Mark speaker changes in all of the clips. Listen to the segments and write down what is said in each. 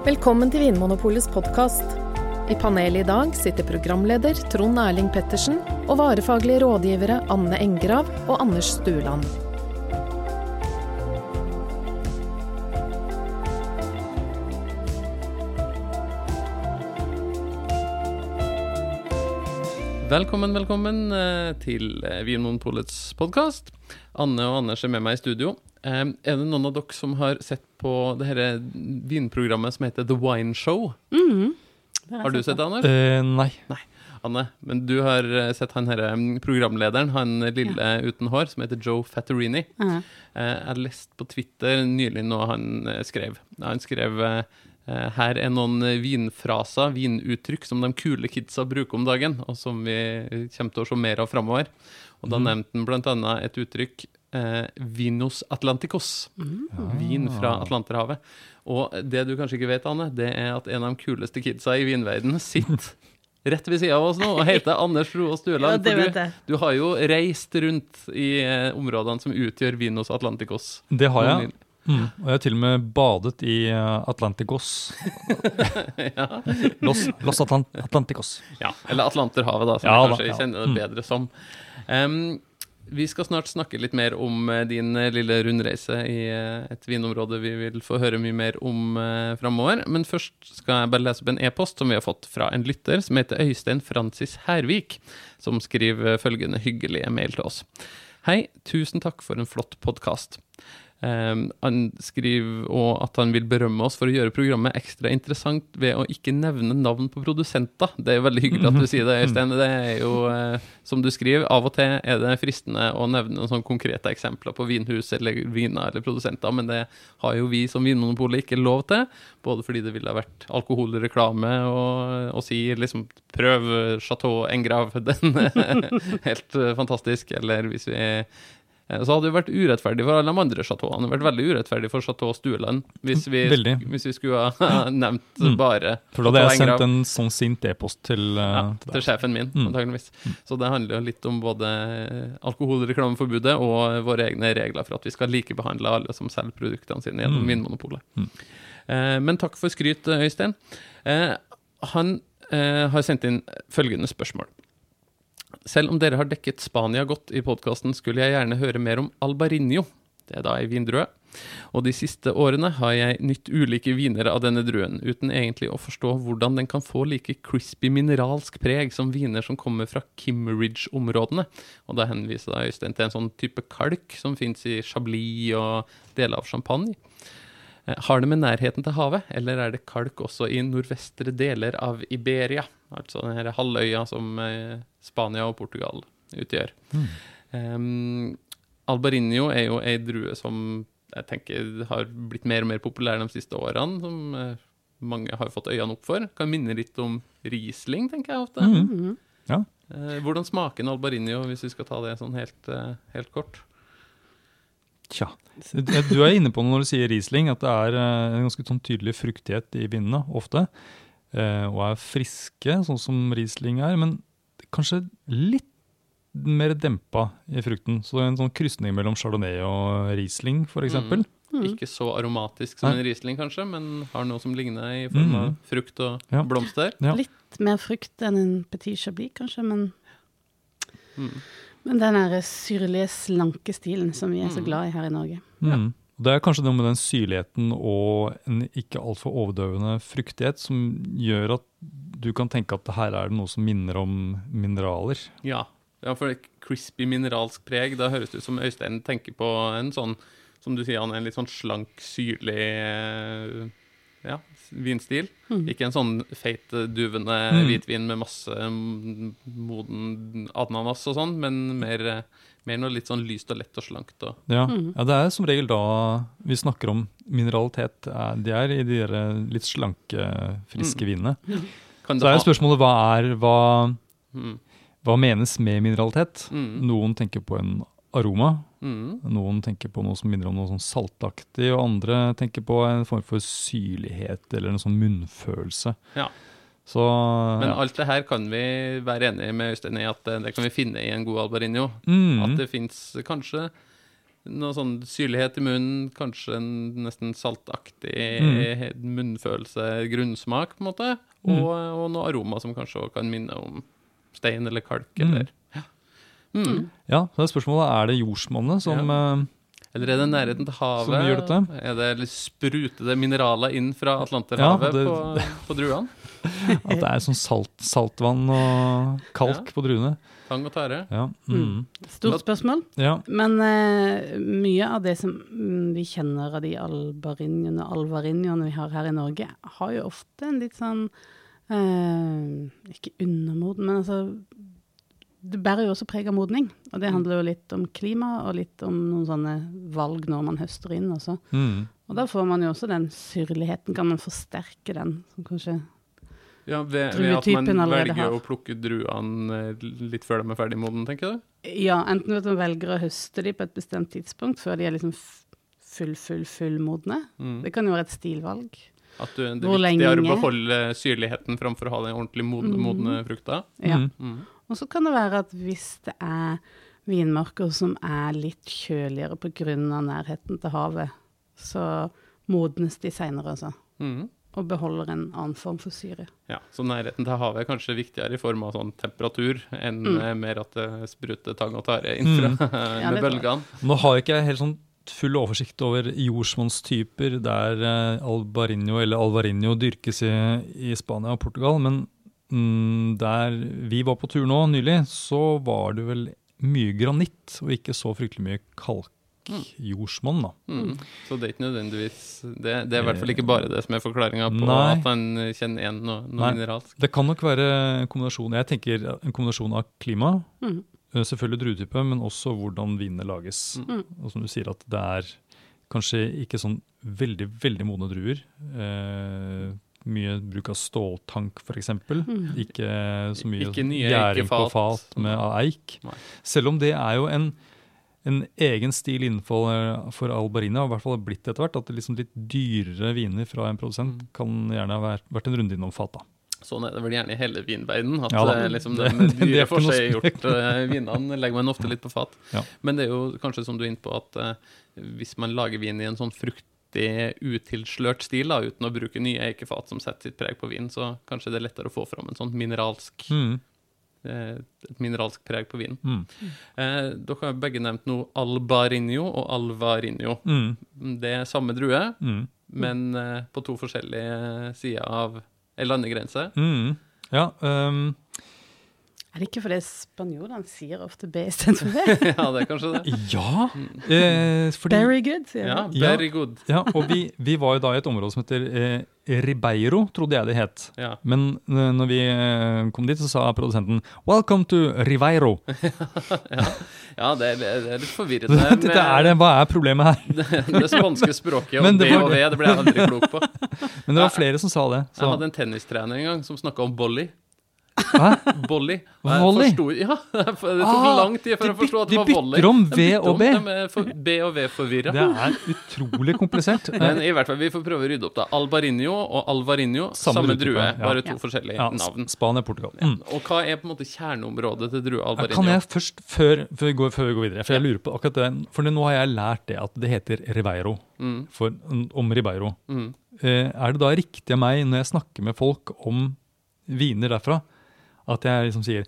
Speaker 1: Velkommen til Vinmonopolets podkast. I panelet i dag sitter programleder Trond Erling Pettersen og varefaglige rådgivere Anne Engrav og Anders Stueland.
Speaker 2: Velkommen, velkommen eh, til eh, Vinmonopolets podkast. Anne og Anders er med meg i studio. Eh, Er det noen av dere som har sett på det her vinprogrammet som heter The Wine Show? Har du sett det, Anders?
Speaker 3: Uh, nei.
Speaker 2: Anne, men du har eh, sett han her mm, programlederen, han lille uten hår, som heter Joe Fattorini.
Speaker 4: -huh.
Speaker 2: uh, Jeg leste på Twitter nylig noe han eh, skrev. Han skrev eh, eh, her er noen eh, vinfraser, vinuttrykk, som de kule kidsa bruker om dagen, og som vi kommer til å se mer av framover. Og da nevnte han annet et uttrykk, eh, vinos atlanticos. Vin fra Atlanterhavet. Og det du kanskje ikke vet, Anne, det er at en av de kuleste kidsa i vinverdenen sitter rett ved sida av oss nå og heter Anders Roa Stueland.
Speaker 4: Ja, det
Speaker 2: for
Speaker 4: vet
Speaker 2: du, du har jo reist rundt i eh, områdene som utgjør Vinos Atlanticos.
Speaker 3: Det har jeg. Mm. Og jeg har til og med badet i eh, Atlanticos. Los, Los Atlant Atlanticos.
Speaker 2: Ja, eller Atlanterhavet, da, som
Speaker 3: Ja
Speaker 2: jeg
Speaker 3: da,
Speaker 2: kanskje
Speaker 3: ja.
Speaker 2: kjenner det bedre som. Em, vi skal snart snakke litt mer om eh, din eh, lille rundreise i eh, et vinområde vi vil få høre mye mer om framover. Men først skal jeg bare lese opp en e-post som vi har fått fra en lytter som heter Øystein Francis Hervik, som skriver følgende hyggelige mail til oss. Hei, tusen takk for en flott podkast. Um, han skriver også at han vil berømme oss for å gjøre programmet ekstra interessant ved å ikke nevne navn på produsenter. Det er veldig hyggelig at du sier det, Øystein. Det er jo, eh, som du skriver, av og til er det fristende å nevne noen sånne konkrete eksempler på vinhus eller viner eller produsenter, men det har jo vi som Vinmonopolet ikke lov til. Både fordi det ville ha vært alkoholreklame og, og si liksom prøv Chateau Engrav, den er helt eh, fantastisk, eller hvis vi er Så hadde det vært urettferdig for alle de andre chateauene. Det hadde vært veldig urettferdig for Chateau Stueland hvis hvis vi skulle ha nevnt
Speaker 3: Mm.
Speaker 2: bare
Speaker 3: For da hadde jeg sendt en sånn sint e-post til, eh,
Speaker 2: ja,
Speaker 3: til
Speaker 2: til sjefen min,
Speaker 3: Mm.
Speaker 2: antageligvis. Så det handler jo litt om både alkoholreklameforbudet og våre egne regler for at vi skal likebehandle alle som selger produktene sine gjennom
Speaker 3: Mm.
Speaker 2: Vinmonopolet.
Speaker 3: Mm.
Speaker 2: Eh, men takk for skryt, Øystein. Eh, han eh, har sendt inn følgende spørsmål. Selv om dere har dekket Spania godt i podkasten, skulle jeg gjerne høre mer om Albarinho. Det er da ei vindrue. Og de siste årene har jeg nytt ulike viner av denne druen, uten egentlig å forstå hvordan den kan få like crispy mineralsk preg som viner som kommer fra Kimmeridge-områdene. Og da henviser da Øystein til en sånn type kalk som fins i Chablis og deler av Champagne. Eh, Har det med nærheten til havet, eller er det kalk også i nordvestre deler av Iberia? Altså den halvøya som eh, Spania og Portugal utgjør. Mm. Um, Albarinio er jo ei drue som jeg tenker har blitt mer og mer populær de siste årene, som eh, mange har fått øynene opp for. Kan minne litt om Riesling, tenker jeg ofte.
Speaker 3: Mhm. Ja.
Speaker 2: Eh, hvordan smaker en Albarinio, hvis vi skal ta det sånn helt, eh, helt kort?
Speaker 3: Tja. Du er inne på noe når du sier Riesling, at det er en ganske sånn tydelig fruktighet i vinene ofte. eh, Og er friske, sånn som Riesling er, men kanskje litt mer dempa i frukten. Så en sånn krysning mellom Chardonnay og Riesling, f.eks.
Speaker 2: Mm.
Speaker 4: Mm.
Speaker 2: Ikke så aromatisk som
Speaker 3: Nei.
Speaker 2: en Riesling, kanskje, men har noe som ligner i form av
Speaker 3: mm.
Speaker 2: frukt og
Speaker 3: Ja.
Speaker 2: blomster.
Speaker 3: Ja.
Speaker 4: Litt mer frukt enn en petit chablis, kanskje, men,
Speaker 2: Mm.
Speaker 4: men den syrlige, slanke stilen som vi er så
Speaker 2: Mm.
Speaker 4: glad i her i Norge.
Speaker 3: Mm. Det er kanskje noe med den syrligheten og en ikke altfor overdøvende fruktighet som gjør at du kan tenke at her er det noe som minner om mineraler.
Speaker 2: Ja. ja, for det crispy mineralsk preg, da høres det ut som Øystein tenker på en sånn, som du sier, han er en litt sånn slank, syrlig eh, ja, vinstil.
Speaker 4: Mm.
Speaker 2: Ikke en sånn feit, duvende
Speaker 3: Mm.
Speaker 2: hvitvin med masse mm, moden ananas og sånn, men mer, eh, mer noe litt sånn lyst og lett og slankt. Og,
Speaker 3: Ja.
Speaker 4: Mm.
Speaker 3: ja, det er som regel da vi snakker om mineralitet. De Det er i de der litt slanke, friske vinene.
Speaker 2: kan
Speaker 3: Så er jo spørsmålet hva er hva,
Speaker 2: Mm,
Speaker 3: hva menes med mineralitet?
Speaker 2: mm,
Speaker 3: Noen tenker på en aroma,
Speaker 2: mm.
Speaker 3: noen tenker på noe som minner om noe sånn saltaktig, og andre tenker på en form for syrlighet eller en sånn munnfølelse.
Speaker 2: Ja.
Speaker 3: Så
Speaker 2: Men alt det her kan vi være enige med Øystein i at det, det kan vi finne i en god albarinio.
Speaker 3: Mm.
Speaker 2: At det fins kanskje noe sånn syrlighet i munnen, kanskje en nesten saltaktig
Speaker 3: Mm.
Speaker 2: munnfølelse, grunnsmak, på en måte. Og, og noe aroma som kanskje også kan minne om stein eller kalk.
Speaker 3: Mm.
Speaker 2: Eller, ja. Mm.
Speaker 3: Ja, så er spørsmålet er det jordsmonnet som ja.
Speaker 2: eller er det nærheten til havet?
Speaker 3: Som gjør dette?
Speaker 2: Er det litt sprutede mineraler inn fra Atlanterhavet
Speaker 3: Ja, det-
Speaker 2: på, på druene?
Speaker 3: At det er sånn salt, saltvann og kalk på druene.
Speaker 2: Tang og tare?
Speaker 3: Ja. Mm.
Speaker 4: Stort spørsmål.
Speaker 3: ja.
Speaker 4: Men uh, mye av det som mm, vi kjenner av de albarinjoene og alvarinjoene vi har her i Norge, har jo ofte en litt sånn uh, Ikke undermoden, men altså Det bærer jo også preg av modning. Og det handler jo litt om klima, og litt om noen sånne valg når man høster inn også.
Speaker 3: Mm.
Speaker 4: Og da får man jo også den syrligheten. Kan man forsterke den? Som kanskje
Speaker 2: Ja, ved, ved at man velger
Speaker 4: har.
Speaker 2: å plukke druene eh, litt før de er ferdig moden, tenker du?
Speaker 4: Ja, enten ved at man velger å høste de på et bestemt tidspunkt, før de er liksom full, full, fullmodne.
Speaker 2: Mm.
Speaker 4: Det kan jo være et stilvalg.
Speaker 2: At du, det er
Speaker 4: viktig
Speaker 2: viktigere å beholde syrligheten framfor å ha den ordentlig modne,
Speaker 4: Mm.
Speaker 2: modne frukta?
Speaker 4: Ja.
Speaker 3: Mm.
Speaker 2: Mm.
Speaker 4: Og så kan det være at hvis det er vinmarker som er litt kjøligere pga. nærheten til havet, så modnes de seinere, altså.
Speaker 2: Mm.
Speaker 4: Og beholder en annen form for syre.
Speaker 2: Ja, Så nærheten til havet er kanskje viktigere i form av sånn temperatur enn
Speaker 4: Mm.
Speaker 2: eh, mer at det spruter tang og tare inn fra
Speaker 4: mm.
Speaker 2: med
Speaker 4: ja,
Speaker 2: bølgene.
Speaker 3: Nå har ikke jeg helt sånn full oversikt over jordsmonnstyper der eh, albarinho eller alvarinho dyrkes i, i Spania og Portugal, men mm, der vi var på tur nå nylig, så var det vel mye granitt og ikke så fryktelig mye kalkjordsmonn, da.
Speaker 2: Mm. Så det er ikke nødvendigvis Det, det er i hvert fall ikke bare det som er forklaringa på
Speaker 3: Nei.
Speaker 2: at han kjenner igjen noe, noe mineralsk.
Speaker 3: Det kan nok være en kombinasjon, jeg tenker en kombinasjon av klima, eh, selvfølgelig druetype, men også hvordan vinene lages.
Speaker 4: Mm.
Speaker 3: Og som du sier at det er kanskje ikke sånn veldig, veldig modne druer. Eh, mye bruk av ståltank f.eks.
Speaker 4: Mm.
Speaker 3: Ikke så mye gjæring på fat med eik.
Speaker 2: Nei.
Speaker 3: Selv om det er jo en, en egen stil innenfor eh, for Albarina, og i hvert fall blitt etter hvert, at det liksom litt dyrere viner fra en produsent
Speaker 2: Mm.
Speaker 3: kan gjerne ha vært, vært en runde innom fat. da.
Speaker 2: Sånn er det vel gjerne i hele vinverdenen. At
Speaker 3: Ja da.
Speaker 2: eh, liksom
Speaker 3: Det-
Speaker 2: de dyre
Speaker 3: for seg
Speaker 2: gjort vinene legger man ofte litt på fat.
Speaker 3: Ja.
Speaker 2: Men det er jo kanskje som du er inne på, at uh, hvis man lager vin i en sånn fruktig, utilslørt stil, da, uten å bruke nye eikefat som setter sitt preg på vin, så kanskje det er lettere å få fram en sånn mineralsk,
Speaker 3: Mm.
Speaker 2: Eh, et mineralsk preg på vinen.
Speaker 3: Mm.
Speaker 2: Eh, dere har begge nevnt nå albarinho og alvarinho.
Speaker 3: Mm.
Speaker 2: Det er samme drue,
Speaker 3: Mm.
Speaker 2: men eh, på to forskjellige sider av ei landegrense.
Speaker 3: Mm. Ja, ehm,
Speaker 4: Er det ikke fordi spanjolene sier ofte B istedenfor V?
Speaker 2: ja, det er kanskje det.
Speaker 3: ja eh, fordi,
Speaker 4: Very good, sier
Speaker 2: Ja,
Speaker 4: de.
Speaker 3: Ja.
Speaker 2: very good.
Speaker 3: ja, og vi, vi var jo da i et område som heter eh, Ribeiro, trodde jeg det het.
Speaker 2: Ja.
Speaker 3: Men eh, når vi eh, kom dit, så sa produsenten 'Welcome to Ribeiro'.
Speaker 2: Ja, det er, det er litt forvirrende.
Speaker 3: Dette er det, Hva er problemet her?
Speaker 2: det, det spanske språket
Speaker 3: om
Speaker 2: B og V, det ble jeg aldri klok på.
Speaker 3: Men det var flere som sa det.
Speaker 2: Jeg hadde en tennistrener en gang som snakka om volley.
Speaker 3: Hæ?
Speaker 2: Volley.
Speaker 3: Volley?
Speaker 2: Ja, det tok
Speaker 3: Ah,
Speaker 2: lang tid for
Speaker 3: jeg
Speaker 2: å forstå at det var volley.
Speaker 3: de bytter om V og B.
Speaker 2: om, B og V-forvirra.
Speaker 3: det er utrolig komplisert.
Speaker 2: Men i hvert fall, vi får prøve å rydde opp, da. Albarinho og Alvarinho,
Speaker 3: Samme
Speaker 2: samme, drue,
Speaker 3: ja.
Speaker 2: bare to
Speaker 4: Ja.
Speaker 2: forskjellige
Speaker 3: Ja,
Speaker 2: navn.
Speaker 3: Spania, Portugal. Mm.
Speaker 2: Og hva er på en måte kjerneområdet til drue Alvarinho?
Speaker 3: Kan jeg først, før, før, vi går, før vi går videre, for jeg lurer på akkurat det, for nå har jeg lært det at det heter Ribeiro,
Speaker 2: Mm,
Speaker 3: for, om Ribeiro.
Speaker 2: mm.
Speaker 3: Eh, er det da riktig av meg, når jeg snakker med folk om viner derfra, at jeg liksom sier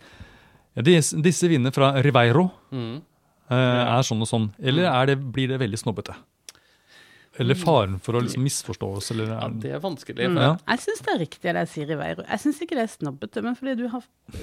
Speaker 3: ja, disse, disse vinene fra Riveiro
Speaker 2: Mm.
Speaker 3: uh, er sånn og sånn, eller er det, blir det veldig snobbete? Eller faren for å liksom misforstås, eller
Speaker 2: Ja, det er vanskelig.
Speaker 3: Mm, ja.
Speaker 4: Jeg syns det er riktig det jeg sier i Veiro. Jeg syns ikke det er snobbete, men fordi du har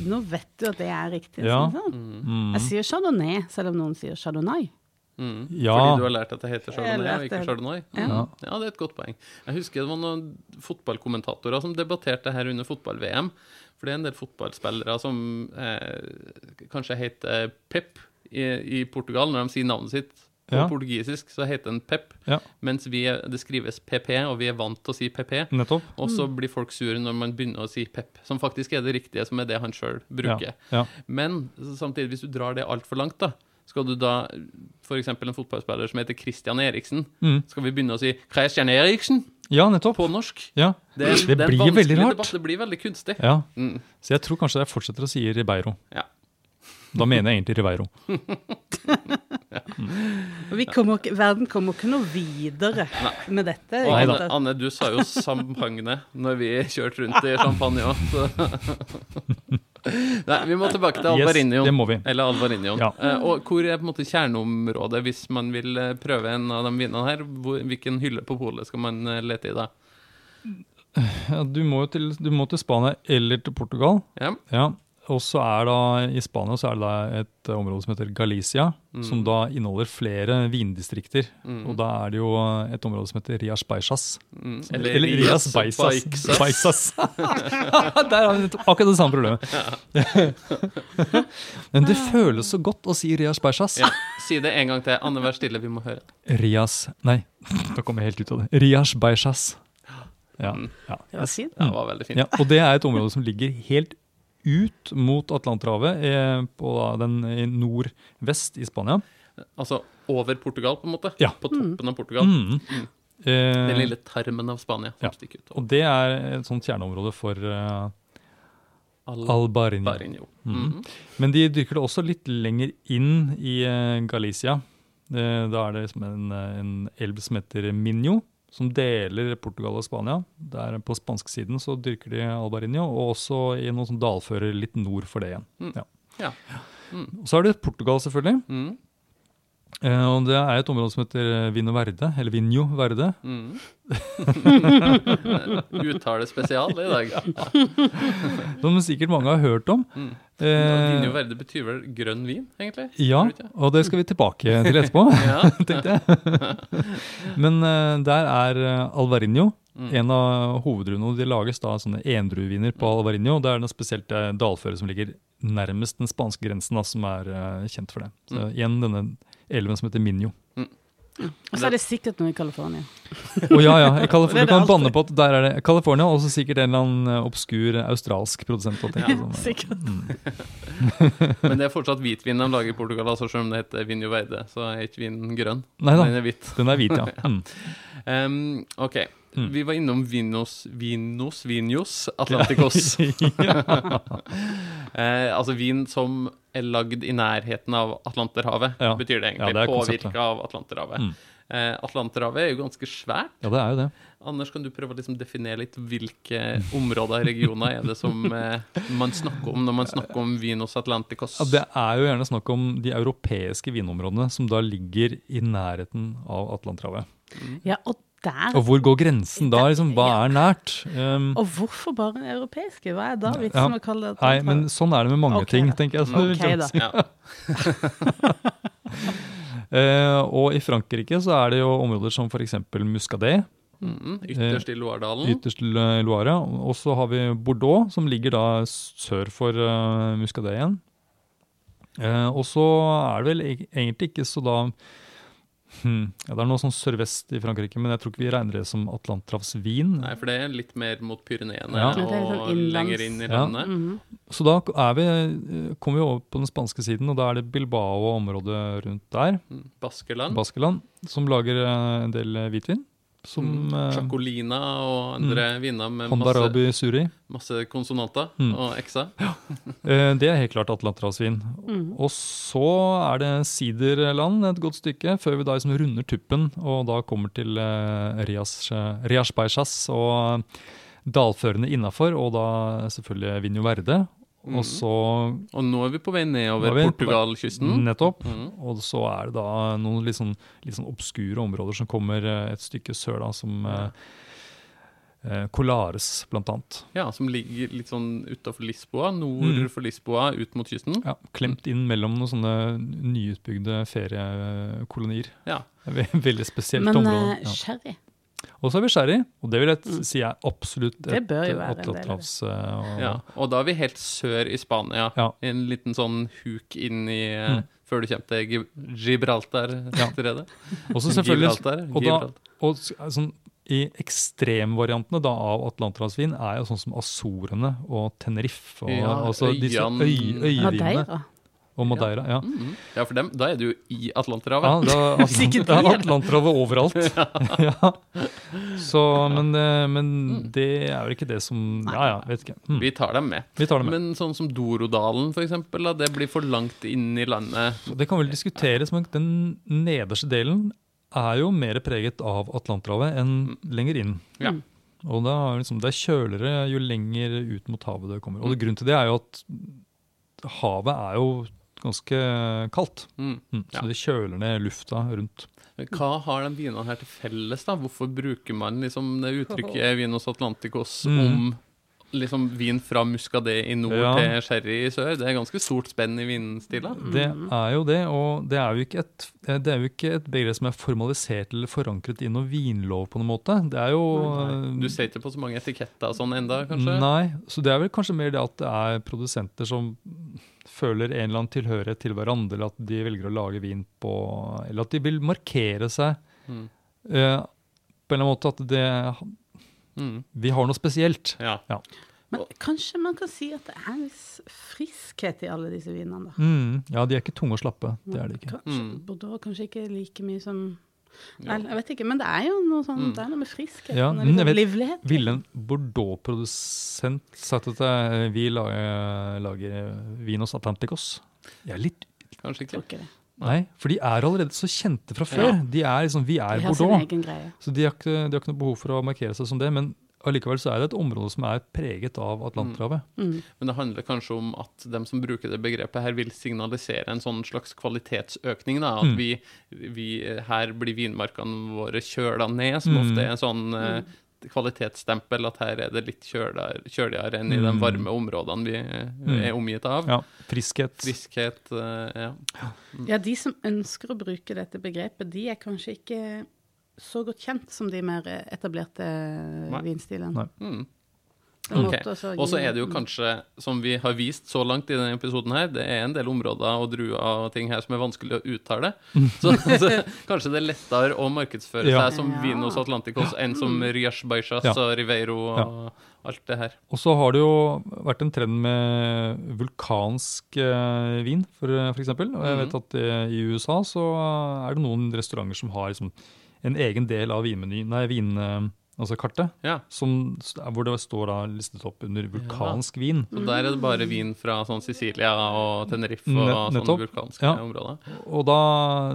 Speaker 4: Nå vet du at det er riktig.
Speaker 3: Ja.
Speaker 4: Sånn.
Speaker 2: sånn.
Speaker 3: mm,
Speaker 4: Jeg sier chardonnay, selv om noen sier chardonnay.
Speaker 2: Mm.
Speaker 3: Ja.
Speaker 2: Fordi du har lært at det heter chardonnay og ikke chardonnay?
Speaker 4: Ja.
Speaker 2: Mm. Ja, det er et godt poeng. Jeg husker det var noen fotballkommentatorer som debatterte her under fotball-VM. For det er en del fotballspillere som eh, kanskje heter Pep i, i Portugal. Når de sier navnet sitt på
Speaker 3: Ja.
Speaker 2: portugisisk, så heter den Pep.
Speaker 3: Ja.
Speaker 2: Mens vi er, det skrives PP, og vi er vant til å si PP.
Speaker 3: nettopp.
Speaker 2: Og så blir folk sure når man begynner å si Pep, som faktisk er det riktige, som er det han sjøl bruker.
Speaker 3: Ja.
Speaker 2: Men samtidig, hvis du drar det altfor langt, da skal du da f.eks. en fotballspiller som heter Christian Eriksen,
Speaker 3: Mm.
Speaker 2: skal vi begynne å si Christian Eriksen
Speaker 3: ja, nettopp.
Speaker 2: på norsk?
Speaker 3: Ja.
Speaker 2: Det, er-
Speaker 3: Det
Speaker 2: er
Speaker 3: blir veldig rart.
Speaker 2: Debatt. Det blir veldig kunstig.
Speaker 3: Ja.
Speaker 2: Mm.
Speaker 3: Så jeg tror kanskje jeg fortsetter å si Ribeiro.
Speaker 2: Ja.
Speaker 3: Da mener jeg egentlig Ribeiro.
Speaker 4: Og vi kommer, verden kommer ikke noe videre med dette.
Speaker 2: Og Anne. Anne, du sa jo champagne når vi kjørte rundt i champagne òg, så Nei, vi må tilbake til
Speaker 3: Yes, det må vi.
Speaker 2: Eller Alvarinion.
Speaker 3: Ja.
Speaker 2: Eh, og hvor er på en måte kjerneområdet hvis man vil eh, prøve en av de vinene her? Hvilken hylle på polet skal man eh, lete i da?
Speaker 3: Ja, du, må jo til, til Spania eller til Portugal.
Speaker 2: Ja.
Speaker 3: Ja, og så er da I Spania så er det da et område som heter Galicia, som da inneholder flere vindistrikter. Og da er det jo et område som heter Rias Baixas.
Speaker 2: Mm.
Speaker 3: Eller, Rias Baixas.
Speaker 2: Baixas.
Speaker 3: Baixas. Der har vi akkurat det samme problemet. Men det føles så godt å si Rias Baixas.
Speaker 2: Ja. Si det en gang til. Anne, vær stille, vi må høre.
Speaker 3: Rias Nei, da kommer jeg helt ut av det. Rias Baixas. Ja, ja.
Speaker 4: Det var fint.
Speaker 2: Ja, det var veldig fint.
Speaker 3: Ja, og det er et område som ligger helt ut mot Atlanterhavet, eh, på den i nordvest i Spania.
Speaker 2: Altså over Portugal, på en måte?
Speaker 3: Ja.
Speaker 2: På toppen av Portugal?
Speaker 3: Mm.
Speaker 2: Den
Speaker 3: Eh,
Speaker 2: lille tarmen av Spania som
Speaker 3: Ja.
Speaker 2: stikker ut.
Speaker 3: og det er et sånt kjerneområde for Albarinho.
Speaker 2: Albarinho.
Speaker 3: mm.
Speaker 2: Mhm.
Speaker 3: Men de dyrker det også litt lenger inn i uh, Galicia. Uh, da er det liksom en, en elv som heter Minho, som deler Portugal og Spania. Der på spansksiden så dyrker de albarinio, og også i noen dalfører litt nord for det igjen.
Speaker 2: Mm.
Speaker 3: Ja.
Speaker 2: Ja.
Speaker 3: Mm. Så er det Portugal, selvfølgelig.
Speaker 2: Mhm.
Speaker 3: Eh, og det er et område som heter Vino Verde, eller Vinho Verde.
Speaker 2: Mm. Uttale spesial i dag.
Speaker 3: Som sikkert mange har hørt om.
Speaker 2: Mm.
Speaker 3: Eh,
Speaker 2: Vinho Verde betyr vel grønn vin, egentlig?
Speaker 3: Ja, og det skal vi tilbake til etterpå, tenkte jeg. Men eh, der er eh, Alvarinho
Speaker 2: Mm.
Speaker 3: en av hovedruene. De lages da sånne endrueviner på Alvarinho. Det er noe spesielt eh, dalføre som ligger nærmest den spanske grensen, da, som er eh, kjent for det. Så
Speaker 2: Mm.
Speaker 3: igjen denne elven som heter Minho.
Speaker 4: Og så er det sikkert noe i California.
Speaker 3: oh, ja, ja, i California, du kan banne på at der er det California, og så sikkert en eller annen eh, obskur australsk produsent. Og tenker sånn,
Speaker 4: Sikkert.
Speaker 2: Men det er fortsatt hvitvin de lager i Portugal, altså, selv om det heter Vinjo Verde. Så er ikke vinen grønn.
Speaker 3: Nei da,
Speaker 2: Den er hvit.
Speaker 3: den er hvit, ja. Mm.
Speaker 2: um, OK.
Speaker 3: Mm.
Speaker 2: Vi var innom Vinos Vinos Vinios Atlanticos. eh, altså vin som er lagd i nærheten av Atlanterhavet,
Speaker 3: Ja.
Speaker 2: betyr det
Speaker 3: Ja,
Speaker 2: egentlig.
Speaker 3: det er.
Speaker 2: Påvirka av Atlanterhavet.
Speaker 3: Mm.
Speaker 2: Eh, Atlanterhavet er jo ganske svært.
Speaker 3: Ja, det er jo det.
Speaker 2: Anders, kan du prøve å liksom definere litt hvilke områder og regioner er det som eh, man snakker om når man snakker om Vinos Atlanticos?
Speaker 3: Ja, det er jo gjerne snakk om de europeiske vinområdene som da ligger i nærheten av Atlanterhavet.
Speaker 4: Ja, og der
Speaker 3: Og hvor går grensen da? Liksom, hva er nært? Um,
Speaker 4: Og hvorfor bare den europeiske? Hva er da vitsen
Speaker 3: Ja.
Speaker 4: å kalle det
Speaker 3: nei, men sånn er det med mange
Speaker 4: okay,
Speaker 3: ting,
Speaker 4: da.
Speaker 3: tenker jeg. Så
Speaker 4: Ok,
Speaker 3: er
Speaker 4: da.
Speaker 2: Ja.
Speaker 3: Eh, og i Frankrike så er det jo områder som f.eks. Muscadet,
Speaker 2: Mm, ytterst i Loiredalen.
Speaker 3: ytterst i eh, Loire. Og så har vi Bordeaux, som ligger da sør for uh, Muscadet igjen. Uh, og så er det vel egentlig ikke så da hmm, ja, Det er noe sånn sørvest i Frankrike, men jeg tror ikke vi regner det som Atlanterhavsvin.
Speaker 2: Nei, for det er litt mer mot Pyreneene
Speaker 3: Ja.
Speaker 4: og sånn
Speaker 2: og lenger inn i
Speaker 3: Ja.
Speaker 2: landet.
Speaker 4: -hmm.
Speaker 3: Så da er vi, eh, kommer vi over på den spanske siden, og da er det Bilbao og området rundt der,
Speaker 2: Mm. Baskeland.
Speaker 3: Baskeland, som lager eh, en del eh, hvitvin. Som
Speaker 2: Mm.
Speaker 3: eh,
Speaker 2: Chacolina og andre viner med masse,
Speaker 3: Suri.
Speaker 2: masse konsonanter
Speaker 3: Mm.
Speaker 2: og x-er.
Speaker 3: Ja. Det er helt klart Atlanterhavsvin.
Speaker 4: Mm.
Speaker 3: Og så er det siderland et godt stykke, før vi da liksom runder tuppen og da kommer til eh, Rias, eh, og dalførene innafor, og da selvfølgelig Vinjo Verde.
Speaker 2: Mhm.
Speaker 3: Og så
Speaker 2: Og nå er vi på vei nedover
Speaker 3: er
Speaker 2: Portugalkysten.
Speaker 3: nettopp.
Speaker 2: Mm.
Speaker 3: Og så er det da noen litt sånn, litt sånn obskure områder som kommer eh, et stykke sør, da, som ja. eh, Colares, blant annet.
Speaker 2: Ja, som ligger litt sånn utafor Lisboa, nord
Speaker 3: Mm.
Speaker 2: for Lisboa, ut mot kysten.
Speaker 3: Ja, klemt inn mellom noen sånne nyutbygde feriekolonier.
Speaker 2: Ja.
Speaker 3: Det veldig spesielt
Speaker 4: Men
Speaker 3: område.
Speaker 4: Men
Speaker 3: Ja.
Speaker 4: sherry
Speaker 3: Og så har vi sherry, og det vil jeg
Speaker 4: Mm.
Speaker 3: si er absolutt
Speaker 4: Det
Speaker 3: et
Speaker 4: bør jo være en del.
Speaker 3: Atlanterhavs... eh, og-
Speaker 2: ja. Og da er vi helt sør i Spania.
Speaker 3: Ja.
Speaker 2: En liten sånn huk inn i eh,
Speaker 3: Mm.
Speaker 2: Før du kommer til Gib- Gibraltar-stedet.
Speaker 3: Og så selvfølgelig
Speaker 2: Gibraltar.
Speaker 3: og da- og sånn, I ekstremvariantene da av Atlanterhavsvin er jo sånn som Azorene og Tenerife. Og,
Speaker 2: Ja,
Speaker 3: altså disse øy, øyvinene.
Speaker 4: Madeira.
Speaker 3: Og Madeira. Ja,
Speaker 2: Mhm. Ja, for dem, da er du jo i Atlanterhavet.
Speaker 3: ja da, er
Speaker 4: er.
Speaker 3: Atlanterhavet overalt. ja. Så, men, eh, men det er vel ikke det som Ja ja, vet ikke. Mm.
Speaker 2: Vi tar dem med.
Speaker 3: Vi tar det med.
Speaker 2: Men sånn som Dorodalen, for eksempel, da, det blir for langt inn i landet.
Speaker 3: Det kan vel diskuteres, men den nederste delen er jo mer preget av Atlanterhavet enn lenger inn.
Speaker 2: Ja.
Speaker 3: Og da, liksom, det er kjølere jo lenger ut mot havet det kommer. Og grunnen til det er jo at havet er jo ganske kaldt.
Speaker 2: Mm.
Speaker 3: Mm, så
Speaker 2: Ja.
Speaker 3: det kjøler ned lufta rundt.
Speaker 2: Men Hva har de vinene her til felles, da? Hvorfor bruker man liksom det uttrykket Vinos Atlanticos
Speaker 3: Mm.
Speaker 2: om liksom vin fra Muscadet i nord
Speaker 3: Ja.
Speaker 2: til sherry i sør? Det er ganske stort spenn i vinstiler.
Speaker 3: Det er jo det, og det er jo ikke et, det er jo ikke et begrep som er formalisert eller forankret i noen vinlov på noen måte. Det er jo
Speaker 2: Du ser ikke på så mange etiketter og sånn enda, kanskje?
Speaker 3: Nei, så det er vel kanskje mer det at det er produsenter som føler en eller annen tilhørighet til hverandre, eller at de velger å lage vin på Eller at de vil markere seg
Speaker 2: Mm.
Speaker 3: uh, på en eller annen måte at det,
Speaker 2: Mm.
Speaker 3: vi har noe spesielt.
Speaker 2: Ja.
Speaker 4: Men kanskje man kan si at det er en viss friskhet i alle disse vinene, da.
Speaker 3: Mm, ja, de er ikke tunge og slappe. Det er de ikke.
Speaker 4: Kanskje,
Speaker 2: Mm.
Speaker 4: Bordeaux kanskje ikke like mye som
Speaker 2: Ja.
Speaker 4: Nei, jeg vet ikke, men det er jo noe sånn
Speaker 2: Mm.
Speaker 4: Det er noe med friskhet.
Speaker 3: Ja,
Speaker 4: noe liksom
Speaker 3: vet-
Speaker 4: livlighet.
Speaker 3: Ville en Bordeaux-produsent sagt at eh, vi lager, lager Vinos Atlanticos? Jeg er litt
Speaker 2: Kanskje ikke.
Speaker 4: ikke det.
Speaker 3: Nei, for de er allerede så kjente fra før.
Speaker 2: Ja.
Speaker 3: De er liksom, Vi er
Speaker 4: De har sin
Speaker 3: Bordeaux.
Speaker 4: egen greie.
Speaker 3: Så de har, ikke, de har ikke noe behov for å markere seg som det. Men allikevel så er det et område som er preget av Atlanterhavet.
Speaker 4: Mm.
Speaker 2: Men det handler kanskje om at dem som bruker det begrepet her, vil signalisere en sånn slags kvalitetsøkning. da, At
Speaker 3: Mm.
Speaker 2: vi, vi Her blir vinmarkene våre kjøla ned, som
Speaker 3: Mm.
Speaker 2: ofte er en sånn eh, kvalitetsstempel. At her er det litt kjøligere, enn i de
Speaker 3: Mm.
Speaker 2: varme områdene vi eh, er omgitt av.
Speaker 3: Ja, Friskhet.
Speaker 2: Friskhet eh, ja.
Speaker 4: Ja, de som ønsker å bruke dette begrepet, de er kanskje ikke så godt kjent som de mer etablerte
Speaker 2: Nei.
Speaker 4: vinstilene.
Speaker 2: Mm.
Speaker 4: Det
Speaker 2: Ok.
Speaker 4: måte også å
Speaker 2: Og så er det jo kanskje, som vi har vist så langt i denne episoden her, det er en del områder og druer og ting her som er vanskelig å uttale. Så, så kanskje det er lettere å markedsføre
Speaker 3: Ja.
Speaker 2: seg som
Speaker 4: Ja.
Speaker 2: Vinos Atlanticos enn som Rias Baixas
Speaker 3: Ja.
Speaker 2: og Riveiro og alt det her.
Speaker 3: Og så har det jo vært en trend med vulkansk eh, vin, for, for eksempel. Og jeg
Speaker 2: Mhm.
Speaker 3: vet at eh, i USA så er det noen restauranter som har liksom, en egen del av vinmenyen, nei, vin, eh, altså kartet,
Speaker 2: Ja.
Speaker 3: som, hvor det står da listet opp under vulkansk vin.
Speaker 2: Så der er det bare vin fra sånn Sicilia og Tenerife og sånne vulkanske
Speaker 3: Ja.
Speaker 2: områder.
Speaker 3: Og da,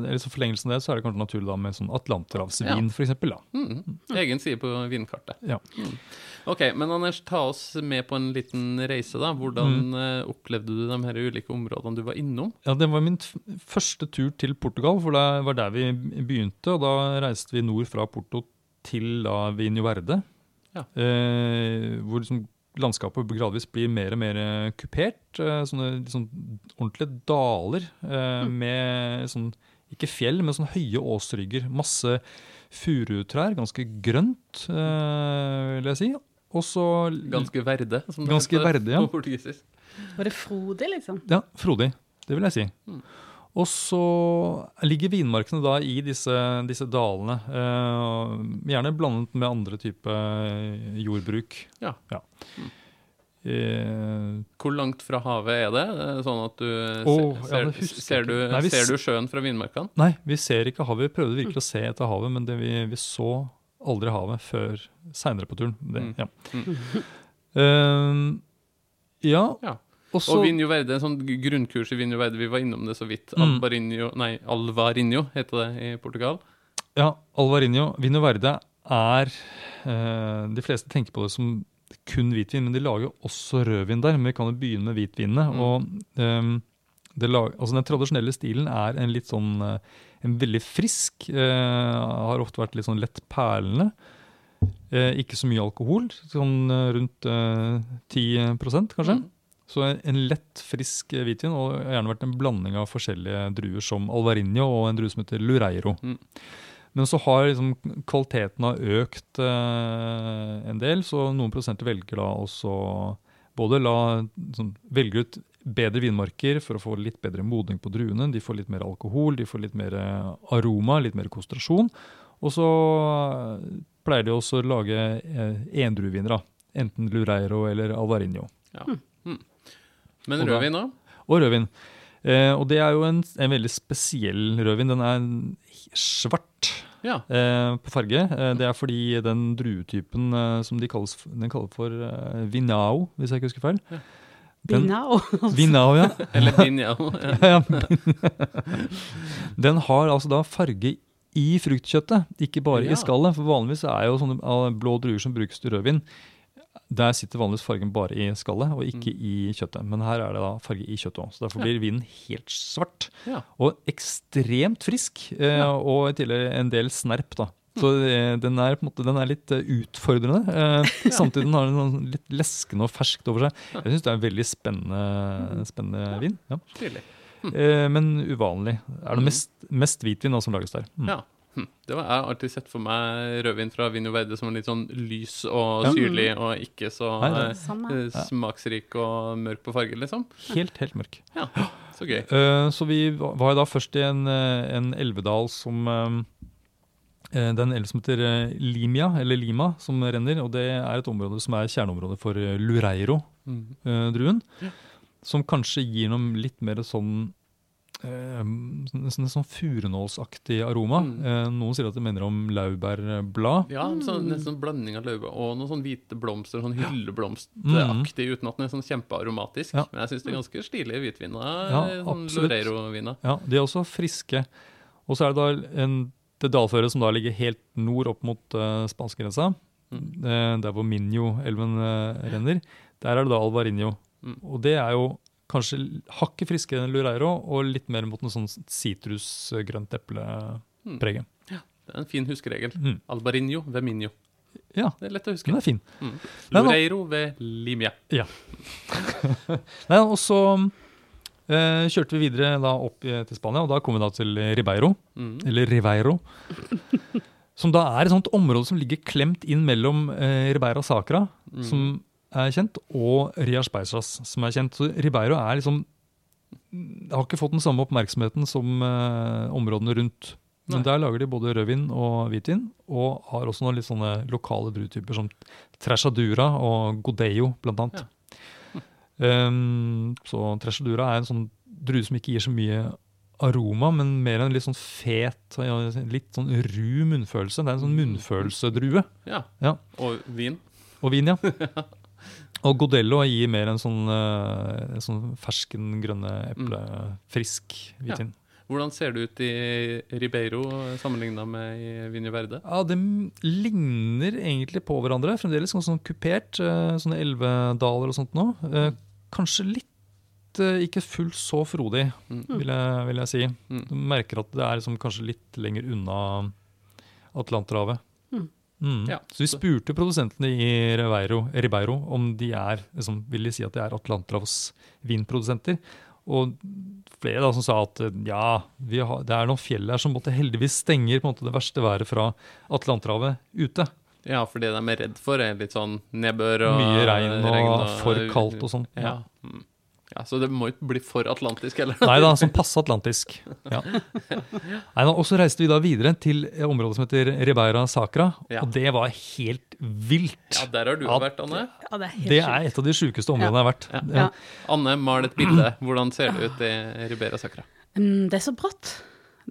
Speaker 3: eller så forlengelsen av det, så er det kanskje naturlig da med sånn atlanterhavsvin, for eksempel. Da.
Speaker 2: Mm. Egen side på vinkartet.
Speaker 3: Ja.
Speaker 2: Ok, men Anders, ta oss med på en liten reise, da. Hvordan
Speaker 3: Mm.
Speaker 2: eh, opplevde du de her ulike områdene du var innom?
Speaker 3: Ja, Det var min første tur til Portugal, for det var der vi begynte. Og da reiste vi nord fra Porto til da Vinho Verde.
Speaker 2: Ja.
Speaker 3: Eh, hvor liksom landskapet gradvis blir mer og mer eh, kupert. Eh, sånne liksom, ordentlige daler eh, med sånn Ikke fjell, men sånn høye åsrygger. Masse furutrær. Ganske grønt, eh, vil jeg si. Og så
Speaker 2: Ganske verde, som det
Speaker 3: Ganske
Speaker 2: heter
Speaker 3: verde, ja.
Speaker 2: på portugisisk.
Speaker 4: Var det frodig, liksom?
Speaker 3: Ja, frodig. Det vil jeg si.
Speaker 2: Mm.
Speaker 3: Og så ligger vinmarkene da i disse, disse dalene. Eh, gjerne blandet med andre type jordbruk.
Speaker 2: Ja.
Speaker 3: Eh,
Speaker 2: Hvor langt fra havet er det? Eh, Sånn at du
Speaker 3: Åh,
Speaker 2: ser,
Speaker 3: ja,
Speaker 2: ser, du.
Speaker 3: Nei,
Speaker 2: ser du sjøen fra vinmarkene?
Speaker 3: nei, vi ser ikke havet. Vi prøvde virkelig å se etter havet, men det, vi, vi så aldri havet før seinere på turen. Det,
Speaker 2: Mm.
Speaker 3: ja.
Speaker 2: Mm.
Speaker 3: Eh, ja.
Speaker 2: Ja.
Speaker 3: Og
Speaker 2: Vinjo Verde, en sånn grunnkurs i Vinjo Verde, vi var innom det så vidt.
Speaker 3: Mm.
Speaker 2: Alvarinho, nei, Alvarinho heter det i Portugal.
Speaker 3: Ja, Alvarinho. Vinjo Verde er eh, De fleste tenker på det som kun hvitvin, men de lager også rødvin der. Men vi kan jo begynne med hvitvinene.
Speaker 2: Mm.
Speaker 3: og eh, det lag, altså Den tradisjonelle stilen er en litt sånn eh, En veldig frisk. eh, har ofte vært litt sånn lett perlende. Eh, ikke så mye alkohol, sånn eh, rundt eh, 10 kanskje.
Speaker 2: Mm.
Speaker 3: Så en, lett, frisk hvitvin, og gjerne vært en blanding av forskjellige druer som Alvarinho og en drue som heter Lureiro.
Speaker 2: Mm.
Speaker 3: Men så har liksom kvaliteten har økt eh, en del, så noen prosenter velger da også både la sånn, velger ut bedre vinmarker for å få litt bedre modning på druene. De får litt mer alkohol, de får litt mer eh, aroma, litt mer konsentrasjon. Og så eh, pleier de også å lage eh, endrueviner, da. Enten Lureiro eller Alvarinho.
Speaker 2: Ja.
Speaker 3: Og da-
Speaker 2: rødvin òg?
Speaker 3: Og rødvin. Eh, og det er jo en, en veldig spesiell rødvin. Den er svart
Speaker 2: Ja.
Speaker 3: eh, på farge. Eh, det er fordi den druetypen eh, som de kalles, den kaller for eh, vinao, hvis jeg ikke husker feil. Den,
Speaker 4: Binao.
Speaker 3: vinao, ja.
Speaker 2: Eller vinao. Ja.
Speaker 3: Den har altså da farge i fruktkjøttet, ikke bare
Speaker 2: Ja.
Speaker 3: i skallet. For vanligvis er jo sånne ah, blå druer som brukes til rødvin, der sitter vanligvis fargen bare i skallet og ikke
Speaker 2: Mm.
Speaker 3: i kjøttet. Men her er det da farge i kjøttet òg, så derfor blir vinen helt svart.
Speaker 2: Ja.
Speaker 3: Og ekstremt frisk, eh, og i tillegg en del snerp, da. Så eh, den er måte, den er litt eh, utfordrende. Eh, samtidig har den noe litt leskende og ferskt over seg. Jeg syns det er en veldig spennende, spennende vin. Ja.
Speaker 2: Stilig.
Speaker 3: Eh, men uvanlig. Er det mest, mest hvitvin da, som lages der. Mm.
Speaker 2: Ja. Hm. Det var, jeg har alltid sett for meg rødvin fra Vino Verde som litt sånn lys og syrlig, og ikke så
Speaker 3: Nei, er
Speaker 2: eh, eh, smaksrik og mørk på farge, liksom.
Speaker 3: Helt, helt mørk.
Speaker 2: Ja, så gøy.
Speaker 3: Uh, så vi var da først i en, eh, en elvedal som eh, Det er en elv som heter Limia, eller Lima, som renner. Og det er et område som er kjerneområdet for Lureiro-druen.
Speaker 2: Mm.
Speaker 3: Som kanskje gir noe litt mer sånn Nesten en sånn furunålsaktig aroma.
Speaker 2: Mm.
Speaker 3: Eh, noen sier at det minner om laurbærblad.
Speaker 2: Ja, sånn, nesten sånn blanding av laurbær og noen sånn hvite blomster, sånn hylleblomstaktig, uten at den er sånn kjempearomatisk.
Speaker 3: Ja.
Speaker 2: Men jeg syns det er ganske stilige hvitviner.
Speaker 3: Ja,
Speaker 2: sånn
Speaker 3: absolutt.
Speaker 2: Loreiro-viner.
Speaker 3: Ja, De er også friske. Og så er det da en, det dalføret som da ligger helt nord opp mot uh, spanskegrensa.
Speaker 2: Mm.
Speaker 3: eh, der hvor Minjo-elven uh, renner. Der er det da Alvarinho.
Speaker 2: Mm.
Speaker 3: Og det er jo kanskje hakket friskere enn Lureiro, og litt mer mot noe sånn sitrusgrønt eple-preget.
Speaker 2: Det er en fin huskeregel.
Speaker 3: Mm.
Speaker 2: Albarinho ved Minho.
Speaker 3: Ja,
Speaker 2: Det er lett å huske.
Speaker 3: den er fin.
Speaker 2: Mm. Lureiro ved Limia. Ja.
Speaker 3: Nei, og så eh, kjørte vi videre da opp til Spania, og da kom vi da til Ribeiro.
Speaker 2: Mm.
Speaker 3: eller Riveiro. Som da er et sånt område som ligger klemt inn mellom eh, Ribeira Sacra,
Speaker 2: Mm.
Speaker 3: som er kjent, og Rias Beisas, som er kjent. Så Ribeiro er liksom har ikke fått den samme oppmerksomheten som eh, områdene rundt. Men
Speaker 2: Nei.
Speaker 3: der lager de både rødvin og hvitvin, og har også noen litt sånne lokale druetyper som Trashadura og Godello, blant annet. Um, så Trashadura er en sånn drue som ikke gir så mye aroma, men mer en litt sånn fet, litt sånn ru munnfølelse. Det er en sånn munnfølelsedrue.
Speaker 2: Ja.
Speaker 3: Ja.
Speaker 2: Og vin.
Speaker 3: Og vin, ja. Og Godello gir mer en sånn, en sånn fersken, grønne eple, frisk hvitvin.
Speaker 2: Hvordan ser det ut i Ribeiro sammenligna med i Vinje Verde?
Speaker 3: Ja, De ligner egentlig på hverandre. Fremdeles sånn, sånn kupert. eh, Sånne elvedaler og sånt nå. Eh, Kanskje litt ikke fullt så frodig,
Speaker 2: Mm.
Speaker 3: vil jeg, vil jeg si.
Speaker 2: Mm.
Speaker 3: Du merker at det er liksom kanskje litt lenger unna Atlanterhavet.
Speaker 4: Mm.
Speaker 2: Ja,
Speaker 3: Så vi spurte produsentene i Ribeiro, Ribeiro om de er, liksom, vil de si at de er Atlanterhavs vinprodusenter. Og flere da som sa at ja, vi har, det er noen fjell her som måtte heldigvis stenger på en måte det verste været fra Atlanterhavet ute.
Speaker 2: Ja, for det de er redd for, er litt sånn nedbør og
Speaker 3: Mye regn og for kaldt og sånn.
Speaker 2: Ja. Mm. Ja, Så det må ikke bli for atlantisk heller.
Speaker 3: Nei da, som passe atlantisk. Ja. Nei, da, og så reiste vi da videre til området som heter Ribeira Sacra,
Speaker 2: Ja.
Speaker 3: og det var helt vilt.
Speaker 2: Ja, der har du
Speaker 3: At,
Speaker 2: vært, Anne.
Speaker 4: Ja, det er helt
Speaker 3: Det er et av de sjukeste områdene jeg har vært.
Speaker 2: Ja.
Speaker 3: Ja.
Speaker 2: Anne, mal et bilde. Hvordan ser det ut i Ribera Sacra?
Speaker 4: Mm, det er så bratt.